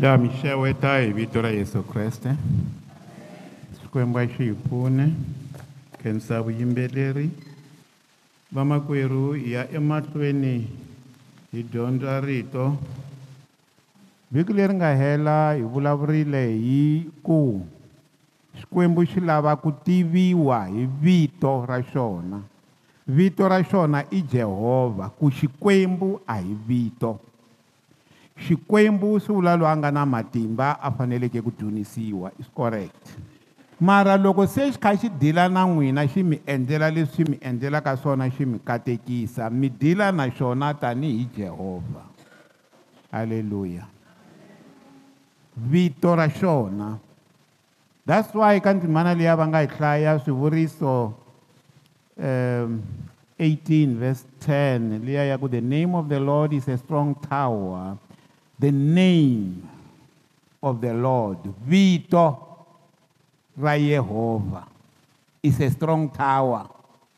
ya mi xeweta hi vito ra yesu kreste xikwembu a xi hi pfune khensa vuyimbeleri vamakwerhu hi ya emahlweni hi dyondza rito vhiki leri nga hela hi vulavurile hi ku xikwembu xi lava ku tiviwa hi vito ra xona vito ra xona i jehovha ku xikwembu a hi vito xikwembu swi vula loyi a nga na matimba a faneleke ku dzunisiwa is correct mara loko se xi kha xi dila na n'wina xi mi endlela leswi swi mi endlelaka swona xi mi katekisa mi dila na xona tanihi jehovha halleluya vito ra xona that's why ka ndzimana leyi a va nga hi hlaya swivuriso um 18 verse 10 liya ya ku the name of the lord is a strong tower the name of the Lord, Vito Rayehova, is a strong tower.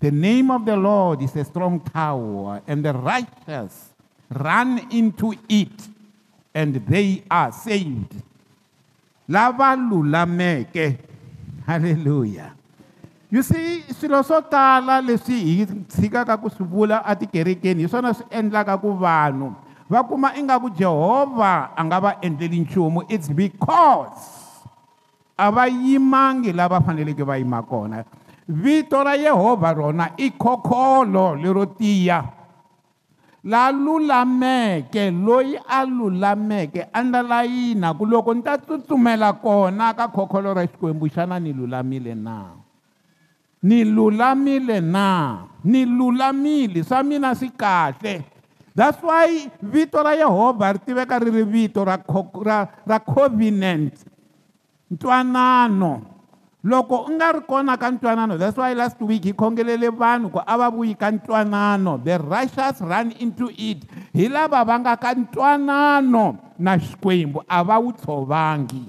The name of the Lord is a strong tower, and the righteous run into it, and they are saved. Lavalulameke. Hallelujah. You see, swilo swo tala leswi hi tshikaka ku swi vula atikerekeni hi swona swi endlaka ku vanhu va kuma ingaku Jehovha a nga va endleli nchumu it's because a va yimangi lava faneleke va yima kona vito ra yehovha rona i khokholo lero tiya la lulameke loyi a lulameke a nda layina ku loko ni ta tsutsumela kona ka khokholo ra xikwembu xana ni lulamile na ni lulamile na ni lulamile swa mina swi kahle that's why vito ra yehovha ri tiveka ri ri vito ra covenant ntwanano loko u nga ri kona ka ntwanano that's why last week hi khongelele vanhu ku a va vuyi ka ntwanano the russias run into it hi lava va nga ka ntwanano na xikwembu a va wu tshovangi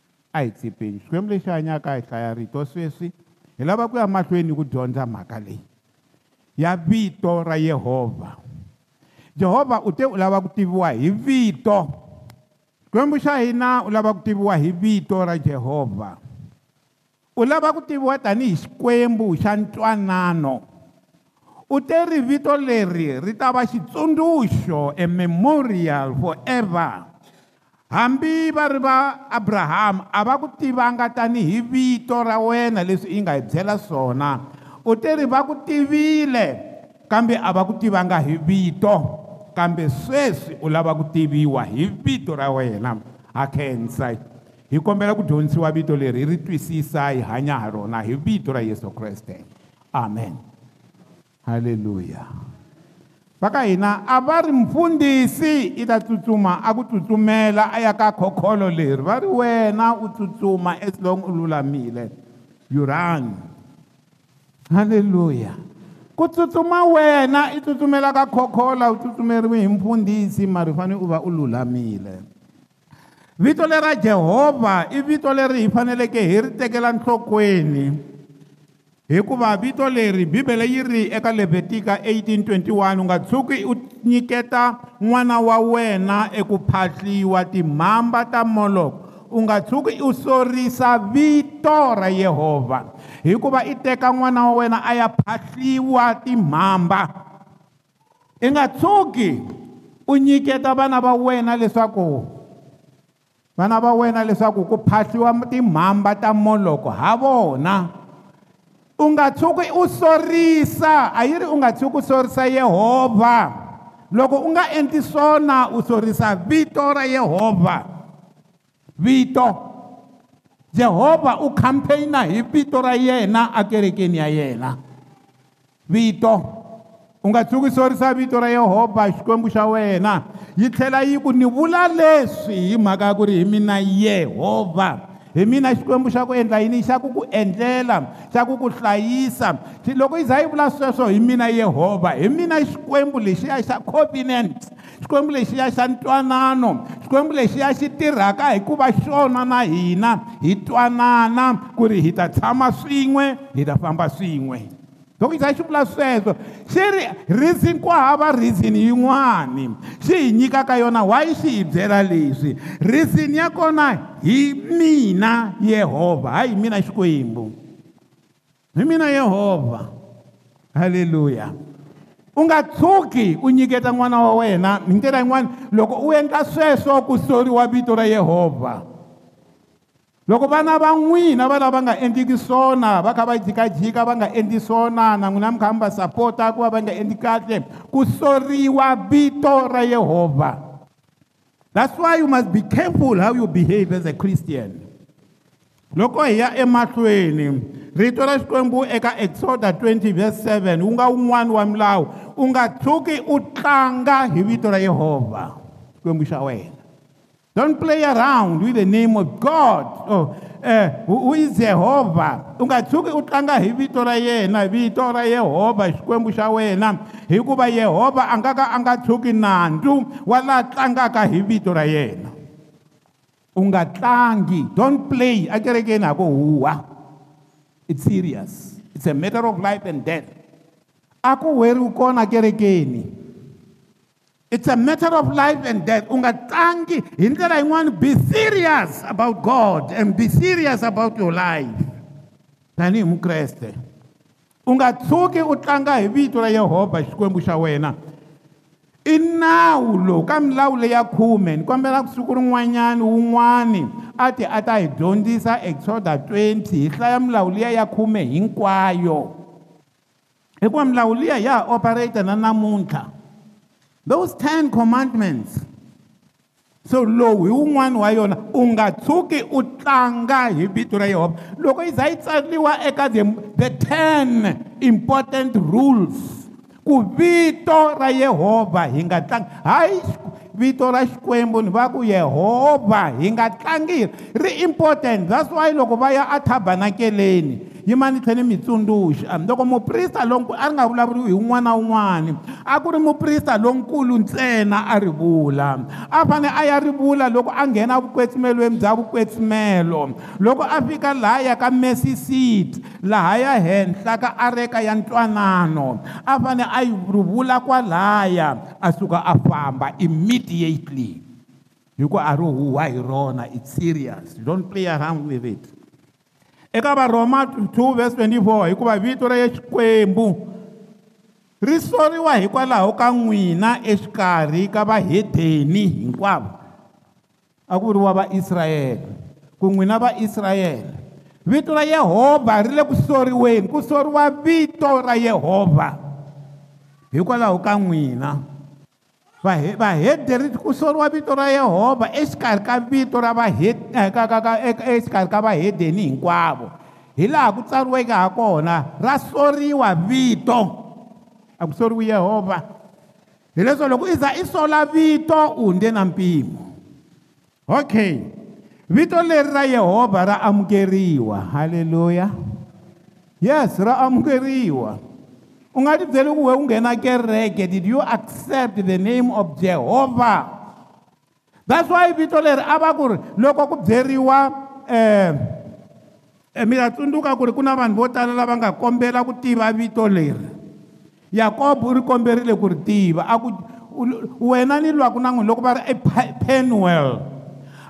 a hi tsipeni xikwembu lexi hanyaka hi hlaya rito sweswi hi lava ku ya mahlweni ku dyondza mhaka leyi ya vito ra yehovha jehovha u te u lava ku tiviwa hi vito xikwembu xa hina u lava ku tiviwa hi vito ra jehovha u lava ku tiviwa tanihi xikwembu xa ntwanano u te rivito leri ri ta va xitsundzuxo e memorial forever hambi va ri va abrahamu a va ku tivanga tanihi vito ra wena leswi yi nga hi byela swona u te ri va ku tivile kambe a va ku tivanga hi vito kambe sweswi u lava ku tiviwa hi vito ra wena hakhensa hi kombela ku dyondzisiwa vito leri hi ri twisisa hi hanya ha rona hi vito ra yesu kreste amen haleluya va ka hina a va ri mfundhisi i ta tsutsuma a ku tsutsumela a ya ka khokholo leri va ri wena u tsutsuma as long u lulamile you run haleluya ku tsutsuma wena i tsutsumela ka khokhola u tsutsumeriwi hi mfundhisi mari u fanele u va u lulamile vito lera jehovha i vito leri hi faneleke hi ri tekela nhlokweni hikuva vito leri bibele yi ri eka levetika 1821 u nga tshuki u nyiketa n'wana wa wena eku phahliwa timhamba ta moloko u nga tshuki u sorisa vito ra yehovha hikuva i teka n'wana wa wena a ya phahliwa timhamba i nga tshuki u nyiketa vana va wena leswaku vana va wena leswaku ku phahliwa timhamba ta moloko ha vona ungatshuki u sorisa a yi ri u nga tshuki u sorisa yehovha loko u nga endli swona u sorisa vito ra yehovha vito jehovha u khampeyina hi vito ra yena akerekeni ya yena vito u nga tshuki sorisa vito ra yehovha xikwembu xa wena yi tlhela yi ku ni vula leswi hi mhaka ya ku ri hi mina yehovha hi mina xikwembu xa ku endla yini xa ku ku endlela xa ku ku hlayisa loko yi za yi vula sweswo hi mina yehovha hi mina xikwembu lexiya xa covenant xikwembu lexiya xa ntwanano xikwembu lexiya xi tirhaka hi ku va xona na hina hi twanana ku ri hi ta tshama swin'we hi ta famba swin'we loko ndzi xivula sweswo xi ri reason ku hava reason yin'wani xi hi nyikaka yona why xi hi byela leswi reason ya kona hi mina yehovha hayi hi mina xikwembu hi mina yehovha halleluya u nga tshuki u nyiketa n'wana wa wena hi ndlela yin'wana loko u endla sweswo ku soriwa vito ra yehovha loko vana va n'wina va lava va nga endliki swona va kha va jikajika va nga endli swona na n'wina mi kha mi va sapota ku va va nga endli kahle ku soriwa vito ra yehovha that's why you must be careful how you behave as a christian loko hi ya emahlweni rito ra xikwembu eka exoda 20 verse 7 u nga wun'wani wa milawu u nga tshuki u tlanga hi vito ra yehovha xikwembu xa wena don't play around with the name of god oh, uh, who is jehovha u nga tshuki u tlanga hi vito ra yena vito ra yehovha xikwembu xa wena hikuva yehovha a nga ka a nga tshuki nandzu wa laha tlangaka hi vito ra yena u nga tlangi don't play ekerekeni ha ku huwa it's serious it's a matter of life and death a ku weriwu kona kerekeni it's a matter of life and death ungatangi hi ndlela yin'wana be serious about god and be serious about your life tanihi mukreste u nga tshuki u tlanga hi vito ra yehovha xikwembu xa wena i nawu lowu ka milawu leyi ya khume ni kombela kusuku rin'wanyana wun'wani a ti a ta hi dyondzisa exoda 20 hi hlaya milawu liya ya khume hinkwayo hikuva milawu liya ya ha operate na namuntlha na Those Ten Commandments. So lowu hi wun'wani wa yona u nga tshuki u tlanga hi vito ra Yehovha. Loko yi za yi tsariwa eka the, the ten important rules ku vito ra Yehovha hi nga tlangi hayi vito ra xikwembu ni va ku Yehovha hi nga tlangiri ri important that's why loko va ya athabanakeleni yi mani tlhele mitsundzuxa loko muprista lonkulu a ri nga vulavuriwi hi wun'wana na wun'wani a ku ri muprista lonkulu ntsena a ri vula a fane a ya ri vula loko a nghena vukwetsimelweni bya vukwetsimelo loko a fika lahaya ka mesisit lahaya henhla ka areka ya ntwanano a fane a ri vula kwalaya a suka a famba immediately hikuva a ri huwa hi rona it's serious don't play around with it eka varoma 2 vs 24 hikuva vito ra xikwembu ri soriwa hikwalaho ka n'wina exikarhi ka vahedeni hinkwavo a ku vuriwa vaisrayele ku n'wina vaisrayele vito ra yehovha ri le ku soriweni ku soriwa vito ra yehovha hikwalaho ka n'wina va hederiti ku soriwa vito ra yehovha exikarhi ka vito ra eh, eh, exikarhi ka vahedeni hinkwavo hi laha ku tsariweke ha kona ra soriwa vito a ku soriwi yehovha hileswo loko i za i sola vito u hundle na mpimo okay vito leri ra yehovha ra amukeriwa halleluya yes ra amukeriwa u nga tibyeli ku we u nghena kereke did you accept the name of jehovha that's why vito leri a va ku ri loko ku byeriwa um eh, eh, mi ta tsundzuka ku ri ku na vanhu vo tala lava nga kombela ku tiva vito leri yakobo u ri komberile ku ri tiva a ku wena ni lwaku na n'wini loko va ri epenwell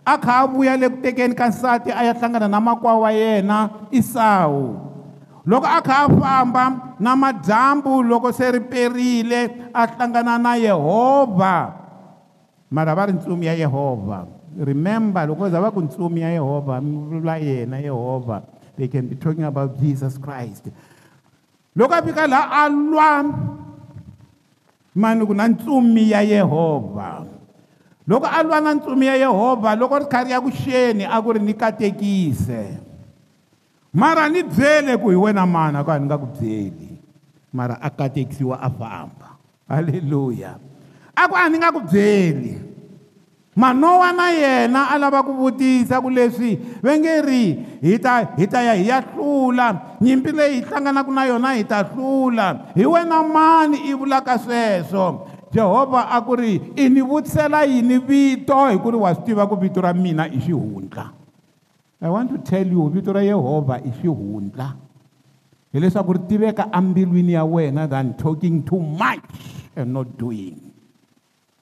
a kha a vuya le ku tekeni ka nsati a ya hlangana na makwa wa yena isawu loko a kha a famba namadyambu loko se ri perile a hlangana na yehovha mara va ri ntsumi ya yehovha remember loko za va ku ntsumi ya yehovha mi vula yena yehovha they can be talking about jesus christ loko a fika laha a lwa mani ku na ntsumi ya yehovha loko a lwa na ntsumi ya yehovha loko ri kha ri ya ku xeni a ku ri ni katekise mara ni byele ku hi wena mana ku a ni nga ku byeli mara a katekisiwa a famba halleluya a ku a ni nga ku byeli manowa na yena a lava ku vutisa ku leswi va nge ri hi ta hi ta ya hi ya hlula nyimpi leyi hi hlanganaka na yona hi ta hlula hi wena mani i vulaka sweswo jehovha a ku ri i ni vutisela yini vito hi ku ri wa swi tiva ku vito ra mina i xihundla i want to tell you vito ra yehovha i xihundla hileswaku ri tiveka ambilwini ya wena than talking too much and not doing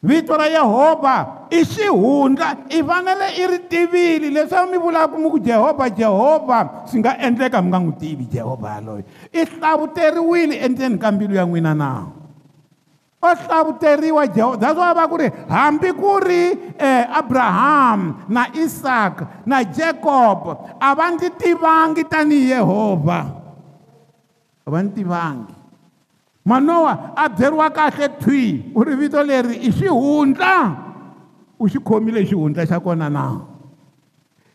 vito ra yehovha i xihundla i fanele i ri tivile leswi mi vulaka mi ku jehovha jehovha swi nga endleka mi nga n'wi tivi jehovha yaloyo i hlavuteriwile endleni ka mbilu ya n'wina nawu o hlavuteriwa jehovha thats wa va ku ri hambi ku ri um eh, abrahamu na isaka na jacob a va ndzi tivangi tanihi yehovha a va ndzi tivangi manowa a byeriwa kahle thwi u ri vito leri i xihundla u xi khomile xihundla xa kona na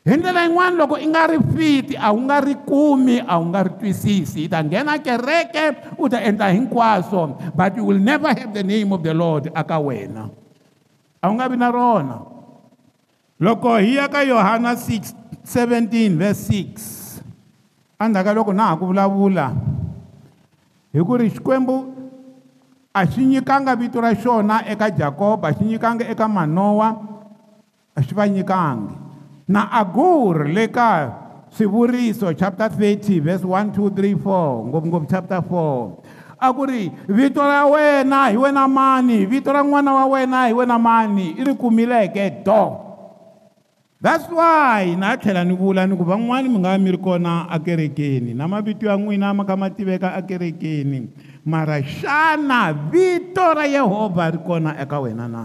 hi ndlela yin'wana loko i nga ri fiti a wu nga ri kumi a wu nga ri twisisi i ta nghena kereke u ta endla hinkwaswo but you will never have the name of the lord aka wena a wu nga vi na rona loko hi ya ka yohana 17 verse 6 andzhaka loko na ha ku vulavula hi ku ri xikwembu a xi nyikanga vito ra xona eka jakoba xi nyikanga eka manowa a xi va nyikangi na agur le ka swivuriso chapter 30 verse 1 2 3 4 ngopfungopfu chapter 4 a ku ri vito ra wena hi wena mani vito ra n'wana wa wena hi wena mani i ri kumileke do that's why na tlhela ni vula ni ku van'wani mi nga mi ri kona ekerekeni na mavito ya n'wina ma kha ma tiveka ekerekeni mara xana vito ra yehovha ri kona eka wena na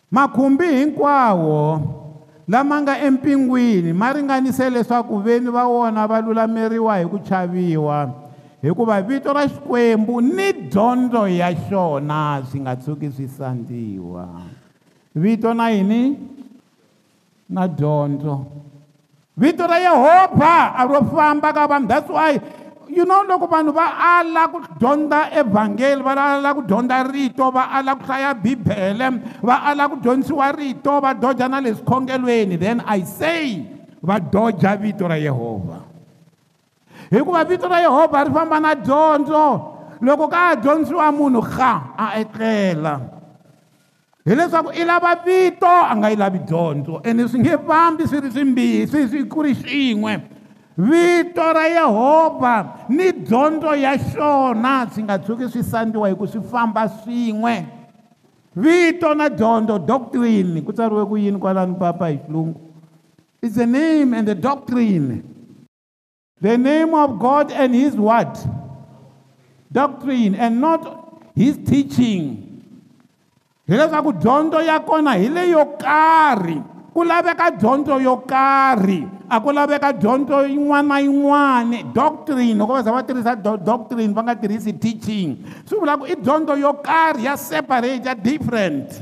Makumbi inkwawo lama nga empingwini ma ringanise leswaku veni va wona va lulameriwa hi ku chaviwa hikuva vito ra xikwembu ni dyondzo ya xona swi nga tshuki swi sandziwa vito na yini na dyondzo vito ra yehovha a ro famba ka vanhu that's why you know loko vanhu va ala ku dyondza evhangeli va ala ku dyondza rito va ala ku hlaya bibele va ala ku dyondzisiwa rito va dodja na le swikhongelweni then i say va dodja vito ra yehovha hikuva vito ra yehovha ri famba na dyondzo loko ka ya dyondzisiwa munhu ha a etlela hileswaku i lava vito a nga yi lavi dyondzo ene swi nge fambi swi ri swimbisi swi ku ri xin'we vito ra yehovha ni dyondzo ya xona swi nga tshuki swi sandziwa hi ku swi famba swin'we vito na dyondzo doctrine ku tsariwe ku yini kwalani papa hi xilungu is the name and the doctrine the name of god and his word doctrine and not his teaching hileswaku dyondzo ya kona hi leyo karhi ku laveka dyondzo yo karhi a ku laveka dyondzo yin'wana na yin'wana doctrine loko va za va tirhisa doctrine va nga tirhisi teaching swi vula ku i dyondzo yo karhi ya separate ya different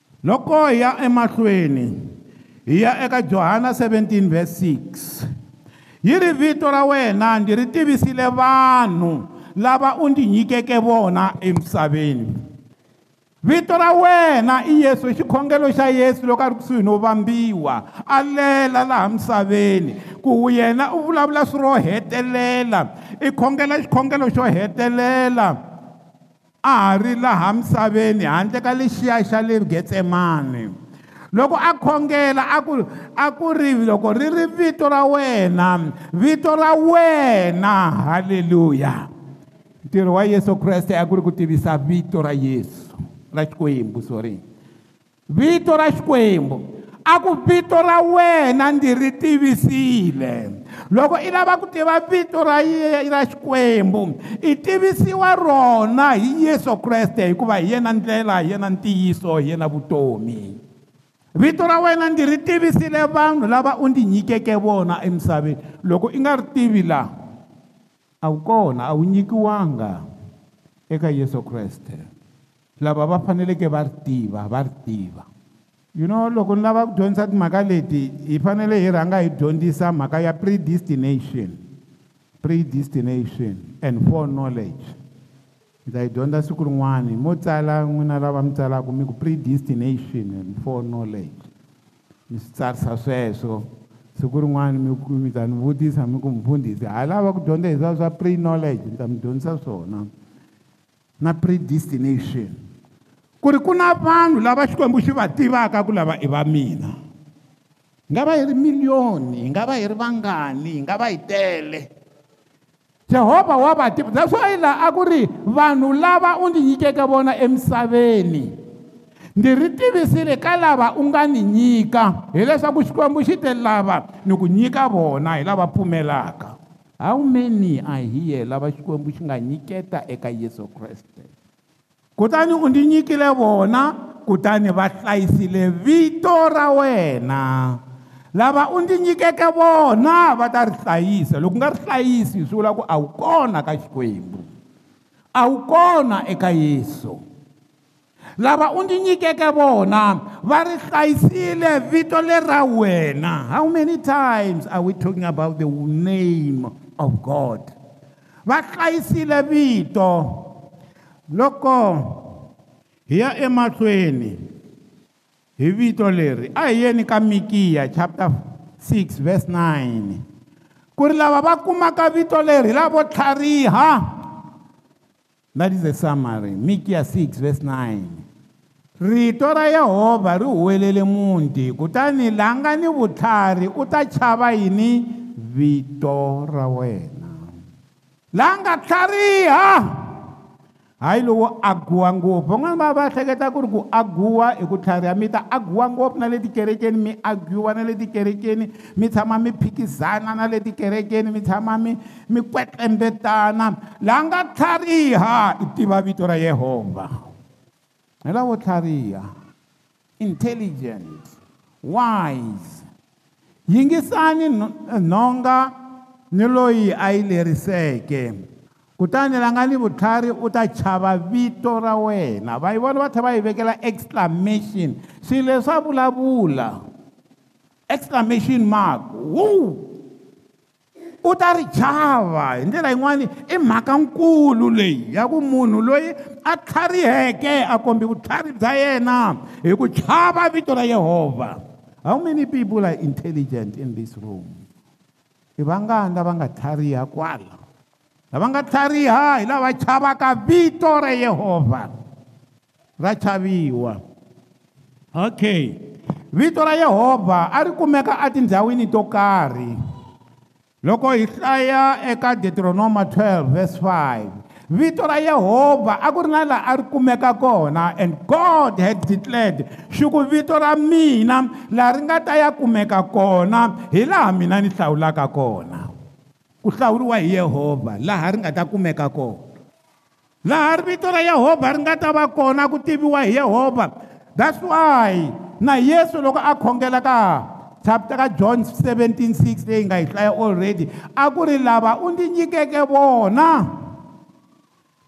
loko hi ya emahlweni hi ya eka johana 17 verse 6 yi ri vito ra wena ndzi ri tivisile vanhu lava u ndzi nyikeke vona emisaveni vito ra wena i yesu hi xikhongelo xa yesu loko a ri kusuhi no vambiwa a lela laha misaveni ku yena u vulavula swiro hetelela i khongela xikhongelo xo hetelela a ha ri laha misaveni handle ka lexiya xa le getsemane loko a khongela a ku a ku ri loko ri ri vito ra wena vito ra wena haleluya ntirho wa yesu kreste a ku ri ku tivisa vito ra yesu ra xikwembu sori vito ra xikwembu a ku vito ra wena ndzi ri tivisile loko i lava ku tiva vito ra ra xikwembu i tivisiwa rona hi yesu kreste hikuva hi yena ndlela hi yena ntiyiso hi yena vutomi vito ra wena ndzi ri tivisile vanhu lava u ndzi nyikeke vona emisaveni loko i nga ri tivi laha a wu kona a wu nyikiwanga eka yesu kreste lava va faneleke va ri tiva va ri tiva you know loko ni lava ku dyondzisa timhaka leti hi fanele hi rhanga hi dyondzisa mhaka ya predestination predestination and for knowledge hi ta yi dyondza siku rin'wani mo tsala n'wina lava mi tsalaka mi ku predestination and for knowledge mi swi tsarisa sweswo siku rin'wani mi mi ta ni vutisa mi ku mifundhisi ha lava ku dyondza hi swa swa pre knowledge ni ta mi dyondzisa swona na predestination ku ri ku na vanhu lava xikwembu xi va tivaka ku lava i va mina hi nga va hi ri miliyoni hi nga va hi ri vangani hi nga va hi tele jehovha wa va tiva that's wy laha a ku ri vanhu lava u ndzi nyikeke vona emisaveni ndzi ri tivisile ka lava u nga ni nyika hileswaku xikwembu xi te lava ni ku nyika vona hi lava pfumelaka how many a hiye lava xikwembu xi nga nyiketa eka yesu kreste kutani u ndzi nyikile vona kutani va hlayisile vito ra wena lava u ndzi nyikeke vona va ta ri hlayisa loko u nga ri hlayisi hi swi vula ku a wu kona ka xikwembu a wu kona eka yesu lava u ndzi nyikeke vona va ri hlayisile vito lera wena how many times are we talking about the name of god va hlayisile vito loko hi ya emahlweni hi vito leri a hi yeni ka mikiya chapter 6 verse 9 ku ri lava va kumaka vito leri hi lavo tlhariha that is a summary mikiya 6 verse 9 rito ra yehovha ri huwelele munti kutani langa ni vutlhari u ta chava yini vito ra wena langa tlhariha hayi lowo aguwa ngopfu van'wana va va hleketa ku ri ku aguwa hi ku tlhariha mi ta aguwa ngopfu na le tikerekeni mi agiwa na le tikerekeni mi tshama mi phikizana na le tikerekeni mi tshama mi mi kwetlembetana laha nga tlhariha i tiva vito ra yehovha hi lavo tlhariha intelligent wise yingisani nhonga ni loyi a yi leriseke no, no, no, no, no, no, no, no, no. kutani la nga ni vutlhari u ta chava vito ra wena va yi vona va tlhela va yi vekela exclamation swilo leswi a vulavula exclamation mark wo u ta ri chava hi ndlela yin'wani i mhaka nkulu leyi ya ku munhu loyi a tlhariheke a kombi vutlhari bya yena hi ku chava vito ra yehovha how many people are intelligent in this room i vangani lava nga tlhariha kwala lava nga tsariha hi lava chavaka vito ra yehovha ra chaviwa okay vito ra yehovha a ri kumeka atindhawini to karhi loko hi hlaya eka deuteronoma 12 vers 5 vito ra yehovha a ku ri na laha a ri kumeka kona and god had declared xuku vito ra mina laha ri nga ta ya kumeka kona hi laha mina ni hlawulaka kona ku hlawuriwa hi yehovha laha ri nga ta kumeka kona laha rito ra yehovha ri nga ta va kona ku tiviwa hi yehovha that's why na yesu loko a khongela ka chapter ka john 176 leyi nga yi hlaya already a ku ri lava u ndzi nyikeke vona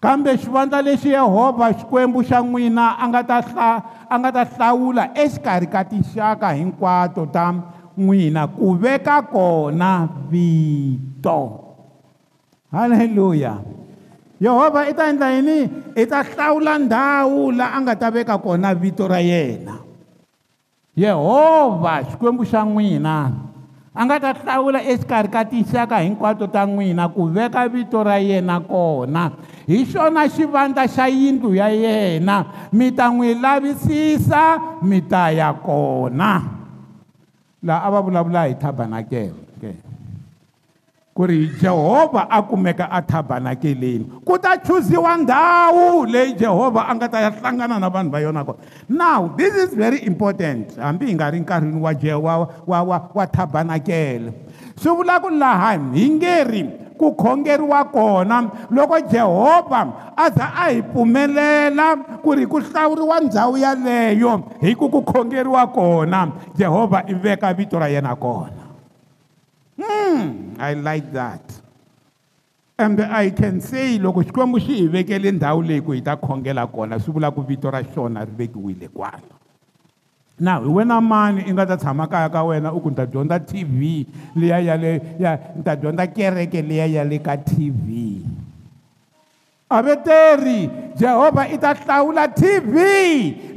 kambe xivandla lexi yehovha xikwembu xa n'wina a nga ta hla a nga ta hlawula exikarhi ka tinxaka hinkwato ta n'wina ku veka kona vito halleluya yehovha i ta endla yini i ta hlawula ndhawu laha a nga ta veka kona vito ra yena yehovha xikwembu xa n'wina a nga ta hlawula exikarhi ka tinxaka hinkwato ta n'wina ku veka vito ra yena kona hi xona xivandla xa yindlu ya yena mi ta n'wi lavisisa mi ta ya kona laha a va vulavula hi thabanakele ke ku ri jehovha a kumeka a thabanakeleni ku ta chuziwa ndhawu leyi jehovha a nga ta ya hlangana na vanhu va yona kona now this is very important hambi hi nga ri nkarhini wa je wa wa wa wa thabanakele swi vula ku laha hi nge ri ku khongeriwa kona loko jehovha a za a hi pfumelela ku ri ku hlawuriwa ndhawu yaleyo hi ku ku khongeriwa kona jehovha i veka vito ra yena kona mm, i like that and i can say loko xikwembu xi hi vekele ndhawu leyi ku hi ta khongela kona swi vula ku vito ra xona ri vekiwile kwala na hi wena mani i nga ta tshama kaya ka wena u ku ni ta dyondza t v liya ya le ya ni ta dyondza kereke liya ya le ka t v aveteri jehovha i ta hlawula t v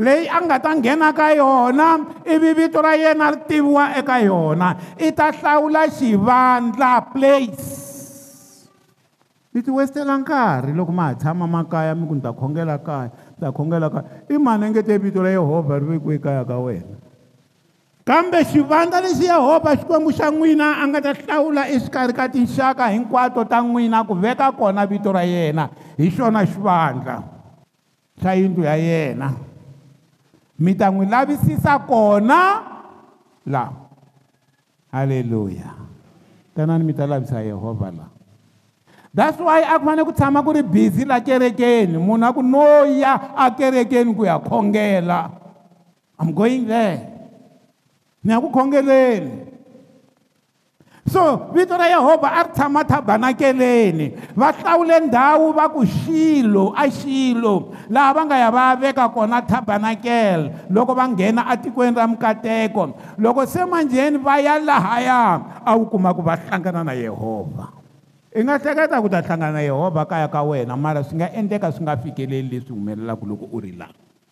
leyi a nga ta nghena ka yona ivi vito ra yena ri tiviwa eka yona i ta hlawula xivandla place mi ti westela nkarhi loko ma ha tshama makaya mi ku ni ta khongela kaya la khongelaka i mani engete vito ra yehovha ri vekiwe kaya ka wena kambe xivandla lexi yehovha xikwembu xa n'wina a nga ta hlawula exikarhi ka tinxaka hinkwato ta n'wina ku veka kona vito ra yena hi xona xivandla xa yindlu ya yena mi ta n'wi lavisisa kona la haleluya tanani mi ta lavisa yehovha laha that's why aku fanele ku tshama ku ri busy la kerekeni munhu a ku no ya akerekeni ku ya khongela i'm going there ni ya ku khongeleni so vito ra yehovha a ri tshama thabanakeleni va hlawule ndhawu va ku xilo a xilo laha va nga ya va ya veka kona thabanakele loko va nghena atikweni ra mikateko loko se manjheni va ya lahaya a wu kuma ku va hlangana na yehovha i nga hleketa ku ta hlangana yehovha kaya ka wena mara swi nga endleka swi nga fikeleli leswi humelelaka loko u ri lava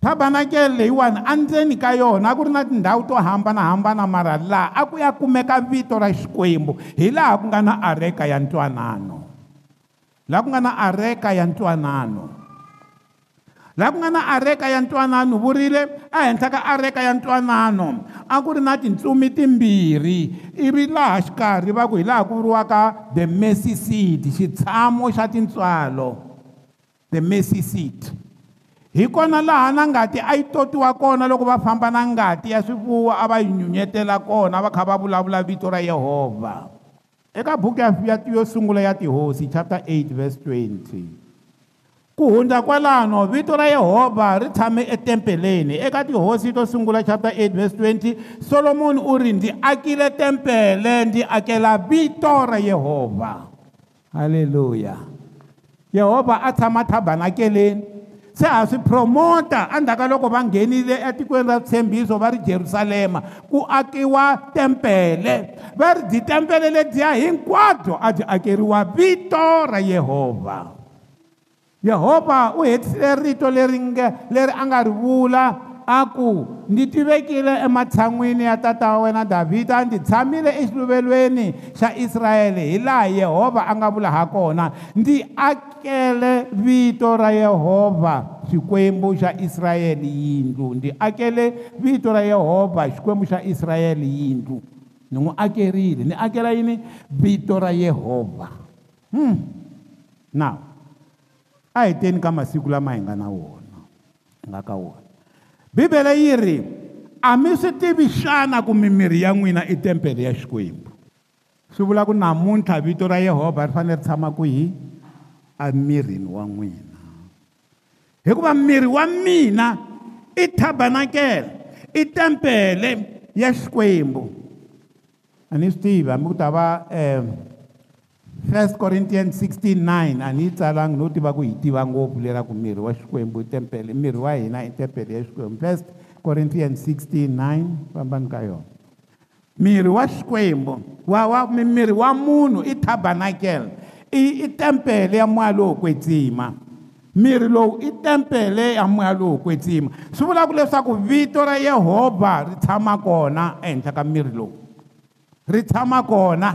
tabanakele leyiwani andzeni ka yona a ku ri na tindhawu to hambanahambana mara laha a ku ya kumeka vito ra xikwembu hi laha ku nga na areka ya ntwanano laha ku nga na areka ya ntwanano laha ku nga na areka ya ntwanano vurile ehenhla ka areka ya ntwanano a ku ri na tintsumi timbirhi ivi laha xikarhi va ku hi laha ku vuriwaka the mercy seat xitshamo xa tintswalo the mercy seat hi kona laha na ngati a yi totiwa kona loko va famba na ngati ya swifuwo a va yi nyunyetela kona va kha va vulavula vito ra yehovha eka buku yayo sungula ya tihosi chapter 8 vs 20 ku hundza kwalano vito ra yehovha ri tshame etempeleni eka tihosi to sungula chapter 8 vs 20 solomoni u ri ndzi akile tempele ndzi akela vito ra yehovha halleluya yehovha a tshama thabanakeleni se ha swi promota endzhaku ka loko va nghenile etikweni ra tshembiso va ri jerusalema ku akiwa tempele va ri ditempele lebyiya hinkwabyo a byi akeriwa vito ra yehovha yehovha u hetisile rito leri nge leri a nga ri vula a ku ndzi tivekile ematshan'wini ya tata wa wena davhida ndzi tshamile exiluvelweni xa israyele hi laha yehovha a nga vula ha kona ndzi akele vito ra yehovha xikwembu xa israyele yindlu ndzi akele vito ra yehovha xikwembu xa israyele yindlu ni n'wi akerile ni akela yini vito ra yehovha hum naw a hi teni ka masiku lama hi nga na wona hi nga ka wona bibele yi ri a mi swi tivi xana ku mimirhi ya n'wina i tempele ya xikwembu swi vula ku namuntlha vito ra yehovha ri fanele ri tshama ku hi emirhini wa n'wina hikuva miri wa mina i tabanakele i tempele ya xikwembu a ni swi tivi hambi ku ta va um 1 Corinthians 16:9 a ni yi tsalangi no tiva ku yi tiva ngopfu lera ku miri wa xikwembu i tempele miri wa hina i tempele ya xikwembu 1 Corinthians 16:9 fambani ka yona miri wa xikwembu wa wa miri wa munhu i tabernacle i i tempele ya moya lowo kwetsima miri lowu i tempele ya moya lowo kwetsima swi vula ku leswaku vito ra yehovha ri tshama kona ehenhla ka miri lowu ri tshama kona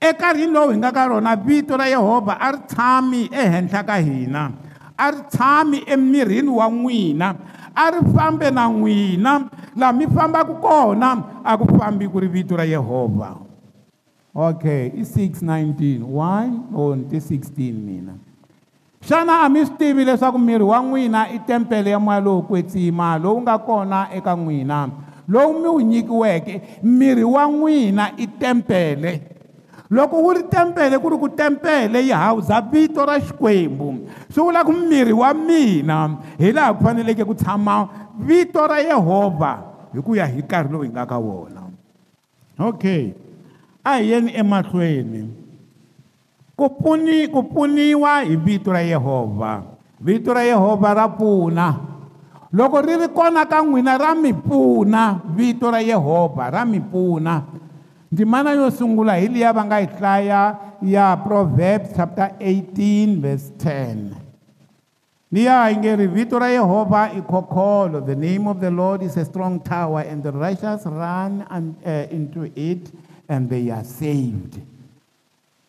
enkarhini lowu hi nga ka rona vito ra yehovha a ri tshami ehenhla ka hina a ri tshami emirini wa n'wina a ri fambe na n'wina laha mi fambaka kona a ku fambi ku ri vito ra yehovha okay i 619 why on ti 16 mina xana a mi swi tivi leswaku miri wa n'wina i tempele ya moya lowu kwetsima lowu nga kona eka n'wina lowu mi wu nyikiweke miri wa n'wina i tempele loko wu ri tempele ku ri ku tempele yi hawuza vito ra xikwembu swi vula ku miri wa mina hi laha ku faneleke ku tshama vito ra yehovha hi ku ya hi nkarhi lowu hi nga ka wona okay a hi yeni emahlweni ku pfuni ku pfuniwa hi vito ra yehovha vito ra yehovha ra pfuna loko ri ri kona ka n'wina ra mi pfuna vito ra yehovha ra mi pfuna Ndzimana yo sungula hi liya va nga yi hlaya ya Proverbs chapter 18 verse 10. Liya yi nge ri vito ra Yehovha i kokolo. The name of the Lord is a strong tower and the righteous run and, uh, eh, into it and they are saved.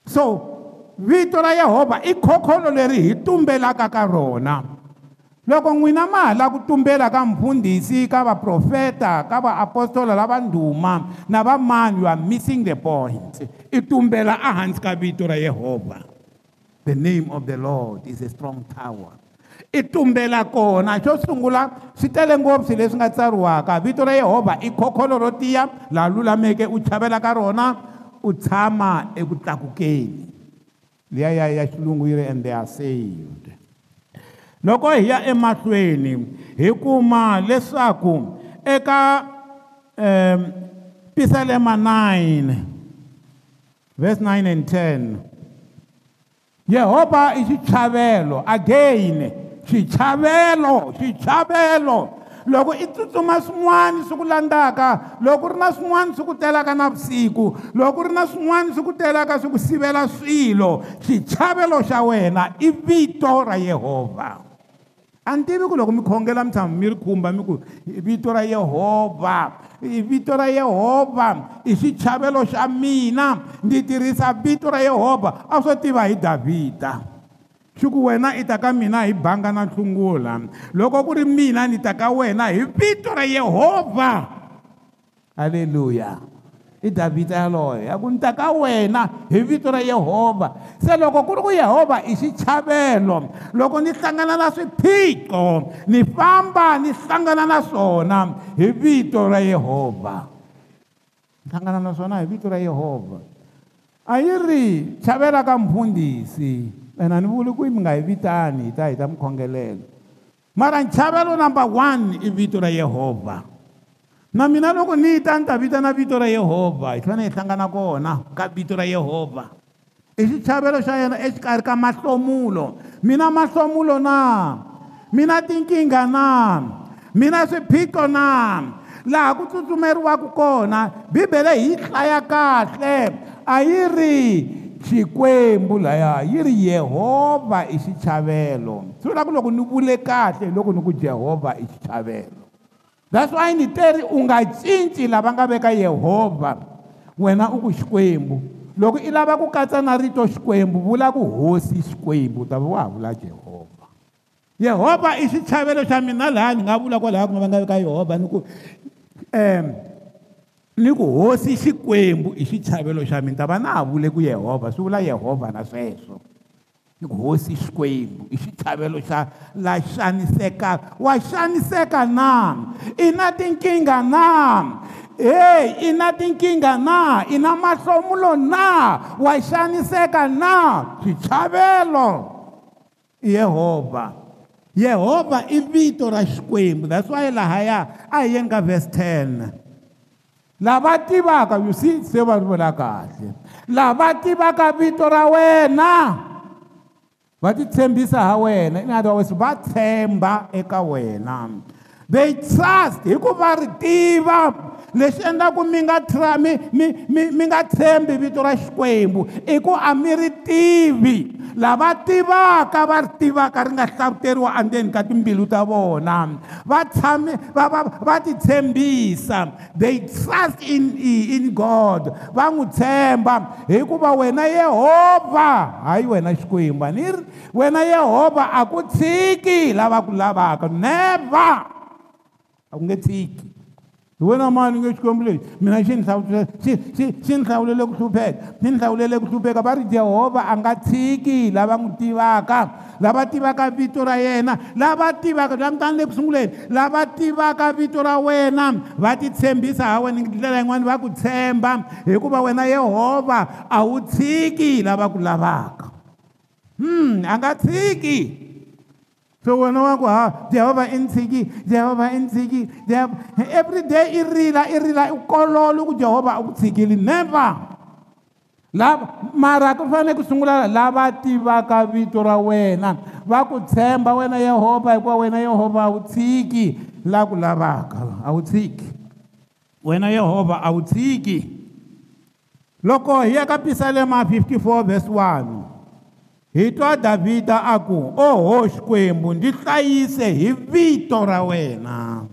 So vito ra Yehovha i kokolo leri hi tumbelaka ka rona. loko n'wina ma ha lava ku tumbela ka mfundhisi ka vaprofeta ka vaapostola lava ndhuma na vamani youare missing the point i tumbela ehansi ka vito ra yehovha the name of the lord is a strong tower i tumbela kona xo sungula swi tele ngopfu swi leswi nga tsariwaka vito ra yehovha i khokholo ro tiya laha lulameke u chavela ka rona u tshama eku tlakukeni liya ya ya xilungu yi ri and they are saved loko hi ya emahlweni hi kuma leswaku eka um pisalema 9 verse 9 and 10 yehovha i xichlavelo again xichlavelo xichlavelo loko i tsutsuma swin'wana swi ku landzaka loko ri na swin'wana swi ku telaka navusiku loko ri na swin'wana swi ku telaka swi ku sivela swilo xichlavelo xa wena i vito ra yehovha a ni tivi ku loko mi khongela mi tshama mi ri khumba mi ku vito ra yehovha vito ra yehovha i xichavelo xa mina ndzi tirhisa vito ra yehovha a swo tiva hi davhida xi ku wena i ta ka mina hi banga na nhlungula loko ku ri mina ni ta ka wena hi vito ra yehovha halleluya i david yaloye ya ku ni ta ka wena hi vito ra yehovha se loko ku ri ku yehovha i xichavelo loko ni hlangana na swiphiqo ni famba ni hlangana na swona hi vito ra yehovha ni hlangana na swona hi vito ra yehovha a yi ri chavela ka mpfundhisi ene a ni vuli ku mi nga hi vitani hi ta hi ta mi khongelela mara nchavelo number one i vito ra yehovha na mina loko ni yi ta ni ta vita na vito ra yehovha hi fanele hi hlangana kona ka vito ra yehovha i xichavelo xa yena exikarhi ka mahlomulo mina mahlomulo na mina tinkingha na mina swiphiqo na laha ku tsutsumeriwaka kona bibele hi hlaya kahle a yi ri xikwembu laya yi ri yehovha i xichavelo swi vula ku loko ni vule kahle loko ni ku jehovha i xichavelo that's why ni teri u nga cinci lava nga veka yehovha wena u ku xikwembu loko i lava ku katsa na rito xikwembu vula ku hosi xikwembu u ta va wa ha vula jehovha yehovha i xichavo xa mina laha ni nga vula kwalaha kuma va nga veka yehovha ni ku um ni ku hosi xikwembu i xichavo xa mina ni ta va na ha vule ku yehovha swi vula yehovha na sweswo hosi xikwembu i xitlhavelo xa la xanisekaka wa xaniseka na i na tinkingha na heyi i na tinkingha na i na mahlomulo na wa xaniseka na switlhavelo yehovha yehovha i vito ra xikwembu that's wy lahaya a hi yeni ka verse 10 lava tivaka you see se va ri vula kahle lava tivaka vito ra wena va titshembisa ha wena inaa va tshemba eka wena they trust hikuva ri tiva lexi endlaku mi nga tra mi mi mi mi nga tshembi vito ra xikwembu i ku a mi ri tivi lava tivaka va ri tivaka ri nga hlavuteriwa andzeni ka timbilu ta vona va tshame va va va titshembisa they trust in in god va n'wi tshemba hikuva wena yehovha hayi wena xikwembu ni wena yehovha a ku tshiki lava ku lavaka never a ku nge tshiki hi wena mani nge xikwembu lexi mina xi nihlawulexi ni hlawulele ku hlupheka xi ni hlawulele ku hlupheka va ri jehovha a nga tshiki lava n'wi tivaka lava tivaka vito ra yena lava tivaka langutani le ku sunguleni lava tivaka vito ra wena va ti tshembisa ha wena ndlela yin'wani va ku tshemba hikuva wena yehovha a wu tshiki lava ku lavaka a nga tshiki hmm. So wena wa ku ha Jehova intshiki Jehova intshiki every day i rila i rila u kolola ku Jehova u tshikile never lava mara ku fanele ku sungula lava tivaka vito ra wena va ku tshemba wena yehovha hikuva wena yehovha a wu tshiki la ku lavaka a wu tshiki wena yehovha a wu tshiki loko hi ya ka pisalema 54 verse 1 hi twa davhida a ku oho xikwembu ndzi hlayise hi vito ra wena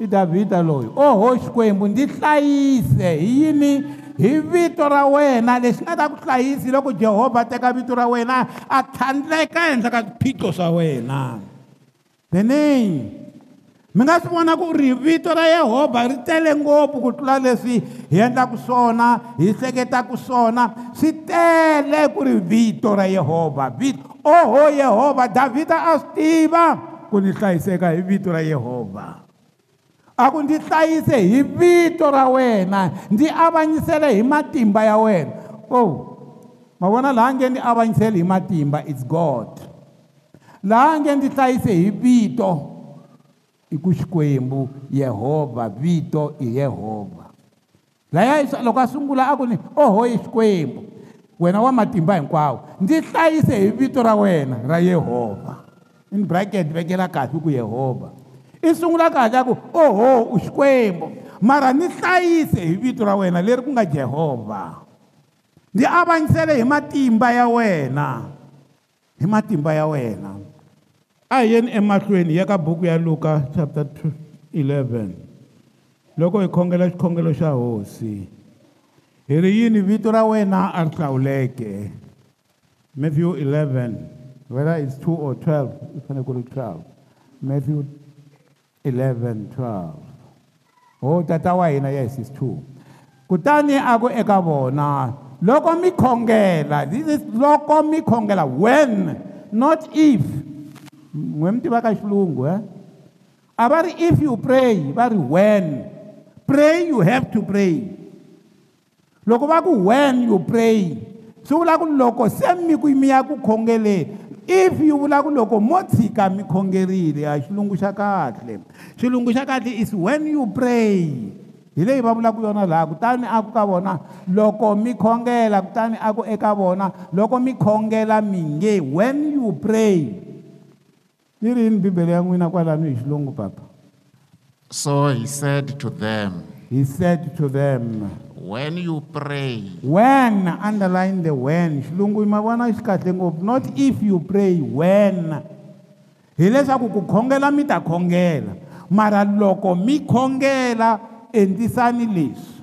i davhida loyi oho xikwembu ndzi hlayise hi yini hi vito ra wena lexi nga ta ku hlayisi loko jehovha a teka vito ra wena a tlhandleka henhla ka swiphiqo swa wena the name mi nga swi vona ku ri vito ra yehovha ri tele ngopfu ku tlula leswi hi endlaka swona hi hleketaka swona swi tele ku ri vito ra yehovha vito oho yehovha davhida a swi tiva ku ni hlayiseka hi vito ra yehovha a ku ndzi hlayise hi vito ra wena ndzi avanyisele hi matimba ya wena oh ma vona laha nge ndzi avanyisele hi matimba it's god laha nge ndzi hlayise hi vito i ku xikwembu yehovha vito i yehovha laya loko a sungula a ku ni ohoyi xikwembu wena wa matimba hinkwawo ndzi hlayise hi vito ra wena ra yehovha in bracket vekela kahle ku yehovha i sungula kahle a ku oho u xikwembu mara ni hlayise hi vito ra wena leri ku nga jehovha ndzi avanyisele hi matimba ya wena hi matimba ya wena a yeni emahlweni ya ka buku ya luka chapter 11 loko hi khongela xikhongelo xa hosi hi ri yini vito ra wena a ri hlawuleke matthew 11 whether its 2 or 12 i fanele ku ri 12 matthew 11 12 ho tata wa hina yes is 2 kutani a ku eka vona loko mi khongela this is loko mi khongela when not if mwemutiva ka xilungu e a va ri if you pray va ri when pray you have to pray loko va ku when you pray swi vula ku loko se mi ku mi ya ku khongeleni if yi vula ku loko mo tshika mi khongerile a xilungu xa kahle xilungu xa kahle is when you pray hi leyi va vula ku yona laha kutani a ku ka vona loko mi khongela kutani a ku eka vona loko mi khongela mi nge when you pray yi ri yini bibele ya n'wina kwalano hi xilungu papa so he said to them he said to them when you pray when underline the when xilungu ma vona xi kahle ngopfu not if you pray when hileswaku ku khongela mi ta khongela mara loko mi khongela endlisani leswi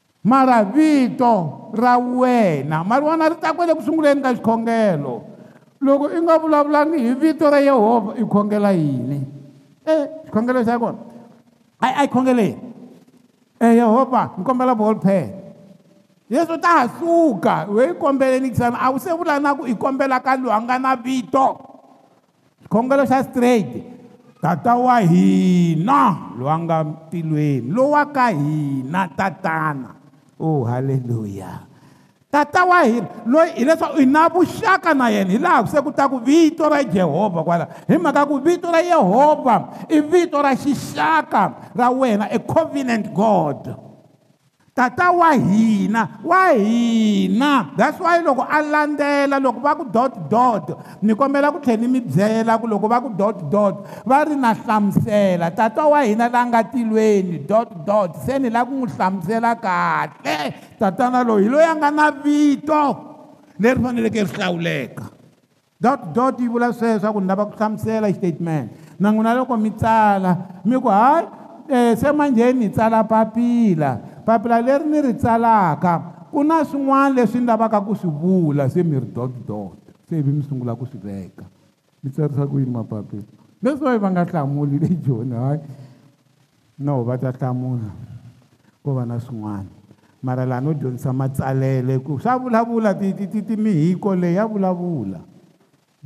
mara vito ra wena mari wana ri takwele ku sunguleni ka xikhongelo loko i nga vulavulangi hi vito ra yehovha i khongela yini e xikhongelo xa kona ayi a yi khongeleni e eh, yehovha ni kombela bolpen yesu ta ha suka we yi kombeleni kisana a wu se vula na ku i kombela ka lowu a nga na vito xikhongelo xa straight tata wa hina lowu a nga tilweni lowu wa ka hina tatana o oh, halleluya tata wa hina loyi hileswaku i na vuxaka na yena hi laha se ku ta ku vito ra jehovha kwala hi mhaka ku vito ra yehovha i vito ra xixaka ra wena e covenant god mm tata wa hina wa hina that's why loko a landzela loko va ku dot dot ni kombela ku tlhela ni mi byela ku loko va ku dot dot va ri na hlamusela tata wa hina laa nga tilweni dot dot se ni lava ku n'wi hlamusela kahle tatana lowu hi loyi a nga na vito leri faneleke ri hlawuleka dot dot yi vula sweswa ku ni lava ku hlamusela statement na n'wina loko mi tsala mi ku hayi um se manjheni hi tsala papila papila leri ni ri tsalaka ku na swin'wana leswi ni lavaka ku swi vula se mi ri dot dot se ivi mi sungula ku swi veka mi tsarisa ku yini mapapila leswi va yi va nga hlamuli le joni hayi no va ta hlamula ko va na swin'wana mara laha no dyondzisa matsalele ku swa vulavula ti ti ti ti mihiko leyi ya vulavula vula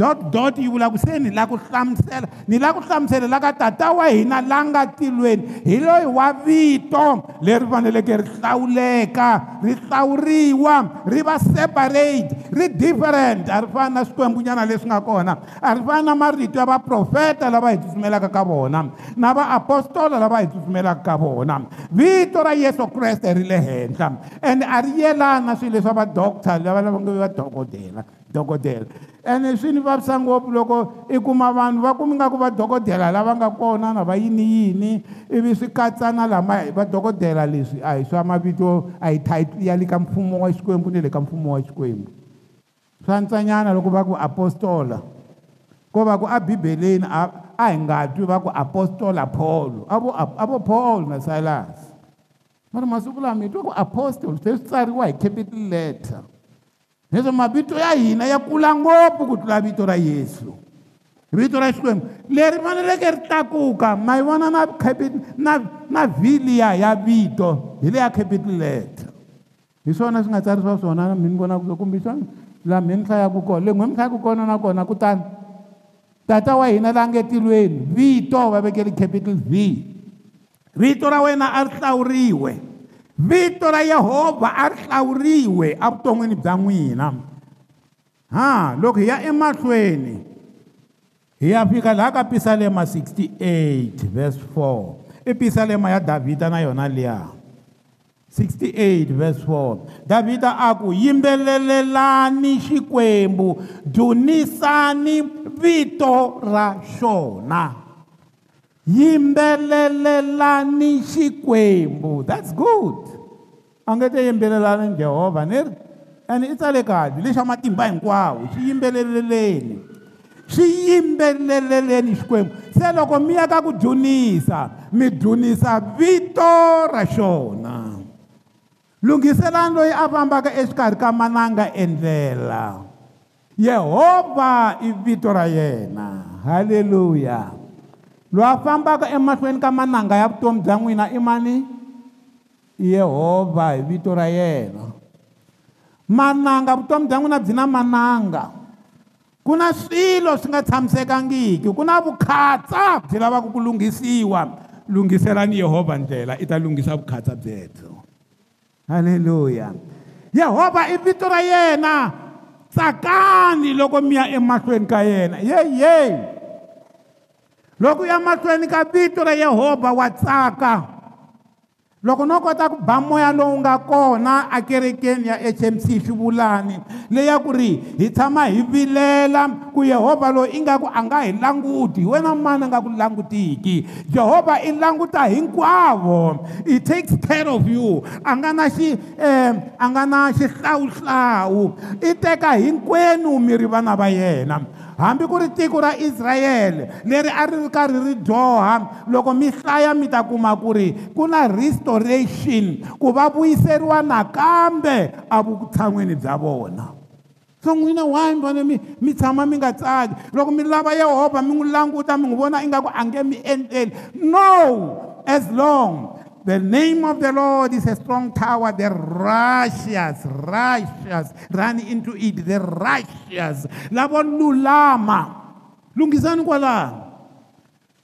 dot dot yi vula ku se ni lava ku hlamusela ni lava ku hlamuselela ka tata wa hina la nga tilweni hi loyi wa vito leri faneleke ri hlawuleka ri hlawuriwa ri va separate ri different a ri fani na swikwembunyana leswi nga kona a ri fani na marito ya vaprofeta lava hi tsutsumelaka ka vona na vaapostola lava hi tsutsumelaka ka vona vito ra yesu kreste ri le henhla and a ri yelana swilo leswi va va-doctor lava lava nge va dokodela dokodela ene swini vavisa ngopfu loko i kuma vanhu va kumi ngaku vadokodela lava nga kona na va yiniyini ivi swi katsa na lama vadokodela leswi a hi swa mavito a hi tit ya le ka mfumo wa xikwembu ni le ka mfumo wa xikwembu swa ntsanyana loko va ku apostola ko va ku abibeleni a hi nga twi va ku apostola paulo a vo a vo paul na silence mari masiku lama hi twa ku apostol se swi tsariwa hi capital letter leswo mavito ya hina ya kula ngopfu ku tlula vito ra yesu vito ra xikwembu leri faneleke ri tlakuka ma yi vona na capit na na viliya ya vito hi le ya capital letter hi swona swi nga tsarisiwa swona mi ni vonaku so kumbe swona laha mhe ni hlayaku kona le n'we mi hlayaku kona nakona kutani tata wa hina la ngetilweni vito va vekele capital v vito ra wena a ri hlawuriwe vito ra yehovha a ri hlawuriwe evuton'wini bya n'wina ha loko hi ya emahlweni hi ya fika laha ka pisalema 68 vs 4 i pisalema ya davhida na yona liya 68 vs 4 davhida a ku yimbelelelani xikwembu dzunisani vito ra xona yimbelelelani xikwembu that's good a nge te yimbelelani jehovha ni ri ene i tsale kabi lexa matimba hinkwawo swi yimbeleleleni swi yimbeleleleni xikwembu se loko mi yaka ku dunisa mi dunisa vito ra xona lunghiselani loyi a fambaka exikarhi ka mananga endlela yehovha i vito ra yena halleluya loyi a fambaka emahlweni ka mananga ya vutomi bya n'wina i mani yehovha hi vito ra yena mananga vutomi bya n'wina byi na mananga ku na swilo swi nga tshamisekangiki ku na vukhatsa byi lavaka ku lunghisiwa lunghiselani yehovha ndlela i ta lunghisa vukhatsa byebyo halleluya yehovha i vito ra yena tsakani loko mi ya emahlweni ka yena yeyeyi loko u ya mahlweni ka vito ra yehovha wa tsaka loko no kota ku ba moya lowu nga kona akerekeni ya hmc xivulani leya ku ri hi tshama hi vilela ku yehovha loyi i nga ku a nga hi languti hi wena mani a nga ku langutiki jehovha i languta hinkwavo i takes care of you a nga na xi um a nga na xihlawuhlawu i teka hinkwenu mi ri vana va yena hambi ku ri tiko ra israyele leri a ri ri karhi ri dyoha loko mi hlaya mi ta kuma ku ri ku na restoration ku va vuyiseriwa nakambe avutshan'wini bya vona so n'wina wy mivane mi mi tshama mi nga tsaki loko mi lava yehovha mi n'wi languta mi n'wi vona ingaku a nge mi endleli no as long The name of the Lord is a strong tower. The righteous, righteous, run into it. The righteous. Labo lulama. Lungizani kwala.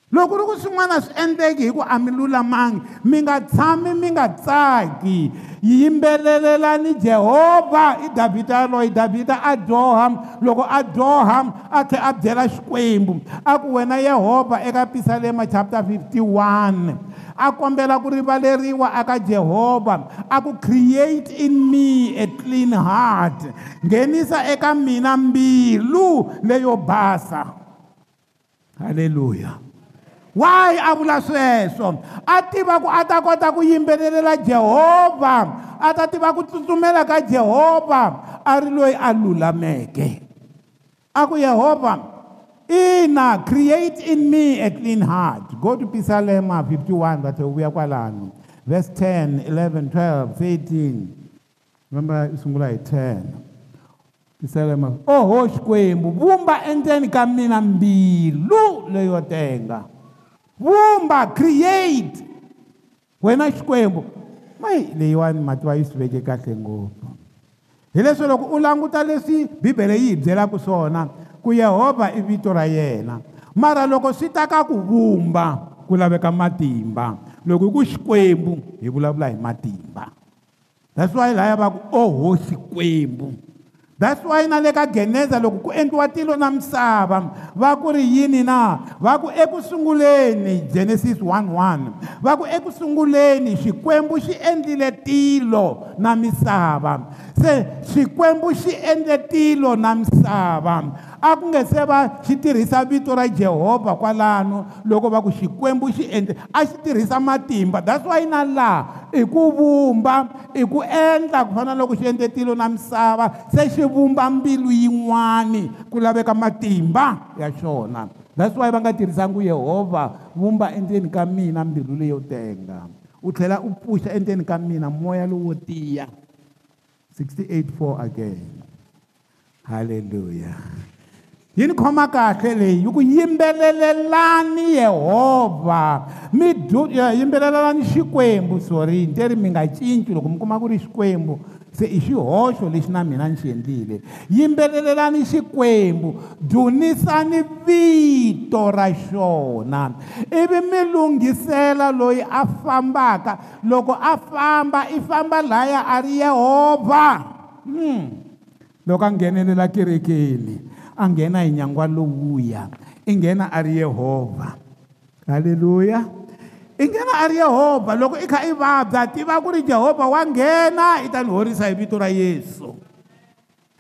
Loko loko swin'wana swi endleki hi ku a mi lulamangi mi nga tshami mi nga tsaki yimbelelelani jehovha i davhida loyi davhida a doham loko a doham a tlhela a byela xikwembu a ku wena yehovha eka pisalema chapter 51 a kombela ku rivaleriwa aka jehovha a ku create in me a clean heart nghenisa eka mina mbilu leyo basa halleluya why a vula sweswo a tiva ku a ta kota ku yimbelelela jehovha a ta tiva ku tsutsumela ka jehovha a ri loyi a lulameke a ku yehovha ina create in me a clean heart go to pisalema 51 vatauvuya kwalano verse 10 11 12 13 remember sungula hi 10 pisalema oho xikwembu vumba endzeni ka mina mbilu leyo tenga vumba create wena xikwembu mayi leyiwani mativa yi swi veke kahle ngopfu hileswi loko u languta leswi bibele yi hi byelaka swona ku yehovha i vito ra yena mara loko swi ta ka ku vumba ku laveka matimba loko ku xikwembu hi vulavula hi matimba that's why laya va ku o oh, hosi kwembu that's why na le ka geneza loko ku endliwa tilo na misava va ku ri yini na va ku ekusunguleni genesis 11 va ku ekusunguleni xikwembu xi endlile tilo na misava se xikwembu xi endle tilo na misava a ku nge se va xi tirhisa vito ra jehovha kwalano loko va ku xikwembu xi endle a xi tirhisa matimba that's why na laha i ku vumba i ku endla ku fana na loko xi endle tilo na misava se xi vumba mbilu yin'wani ku laveka matimba ya xona that's why va nga tirhisangi yehovha vumba endzeni ka mina mbilu leyo tenga u tlhela u pfuxa endzeni ka mina moya lowo tiya 68:4 again hallelujah yi ni khoma kahle leyi yi ku yimbelelelani yehovha mi yimbelelelani xikwembu sorry nteri mi nga cinci loko mi kuma ku ri xikwembu se i xihoxo lexi na mina ni xi endlile yimbelelelani xikwembu dunisani vito ra xona ivi mi lunghisela loyi a fambaka loko a famba i famba laya a ri yehovha hmm. loko a nghenelela kerekeni a nghena hi nyangwa lowuya i nghena a ri yehovha haleluya i ngena a ri yehovha loko i kha i vabya tiva ku ri jehovha wa nghena i ta ni horisa hi vito ra yesu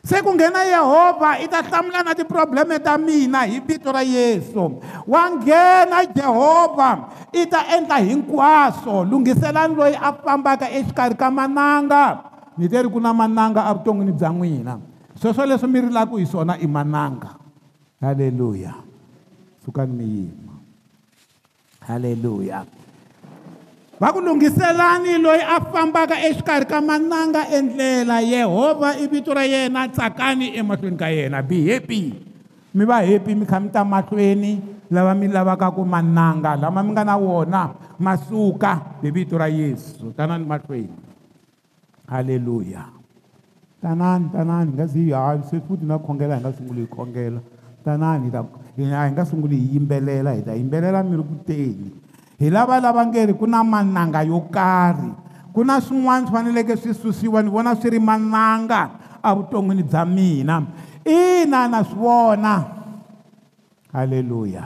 se ku nghena yehovha i ta hlamula na tiprobleme ta mina hi vito ra yesu wa nghena jehovha i ta endla hinkwaswo lunghiselani loyi a fambaka exikarhi ka mananga ni teri ku na mananga evuton'wini bya n'wina sweswo leswi mi rilaka hi swona i mananga halleluya sukani mi yima halleluya va ku lunghiselani loyi a fambaka exikarhi ka mananga endlela yehovha i vito ra yena tsakani emahlweni ka yena be happy mi va happy mi kha mi ta mahlweni lava mi lavaka ku mananga lama mi nga na wona ma suka hi vito ra yesu tanani mahlweni halleluya tanani tanani hi nga zi ha se futhi na khongela hi nga sunguli hi khongela tanani hi ta a hi nga sunguli hi yimbelela hi ta yimbelela mi ri ku teni hi lava lava nge ri ku na mananga yo karhi ku na swin'wana swi faneleke swi susiwa ni vona swi ri mananga evuton'wini bya mina ina na swi vona halleluya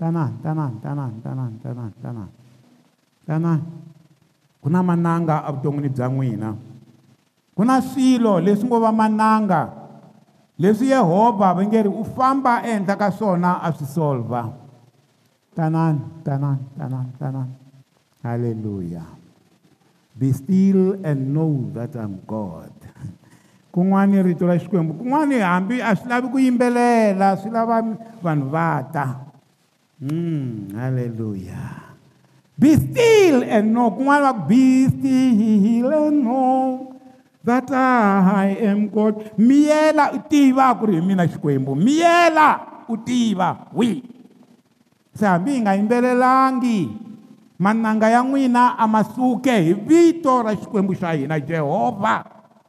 tanani tanani tanani tanani tanani tanani tanani ku na mananga evuton'wini bya n'wina ku na swilo leswi ngo va mananga leswi yehovha va nge ri u famba endla ka swona a swi solvha tanani tanani tanani tanani halleluya be still and know that i'm god kun'wani rito ra xikwembu kun'wani hambi a swi lavi ku yimbelela swi lava vanhu va ta hmm, halleluya be still and know kun'wani va ku be still and know that i am god miyela u tiva ku ri hi mina xikwembu miyela u tiva wii se hambi hi nga yimbelelangi mananga ya n'wina a ma suke hi vito ra xikwembu xa hina jehovha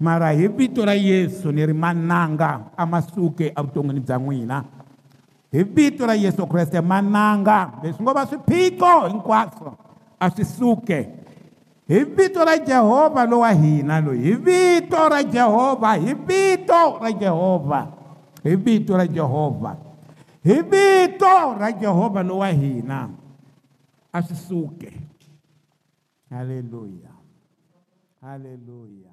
mara hi vito ra yesu ni ri mananga amasuke evuton'wini bya n'wina hi vito ra yesu kreste mananga leswi ngo va swiphiqo hinkwaswo a swi suke hi vito ra jehovha lowa hina loyi hi vito ra jehovha hi vito ra jehovha hi vito ra jehovha hi vito ra jehovha lowa hina lo asisuke haleluya haleluya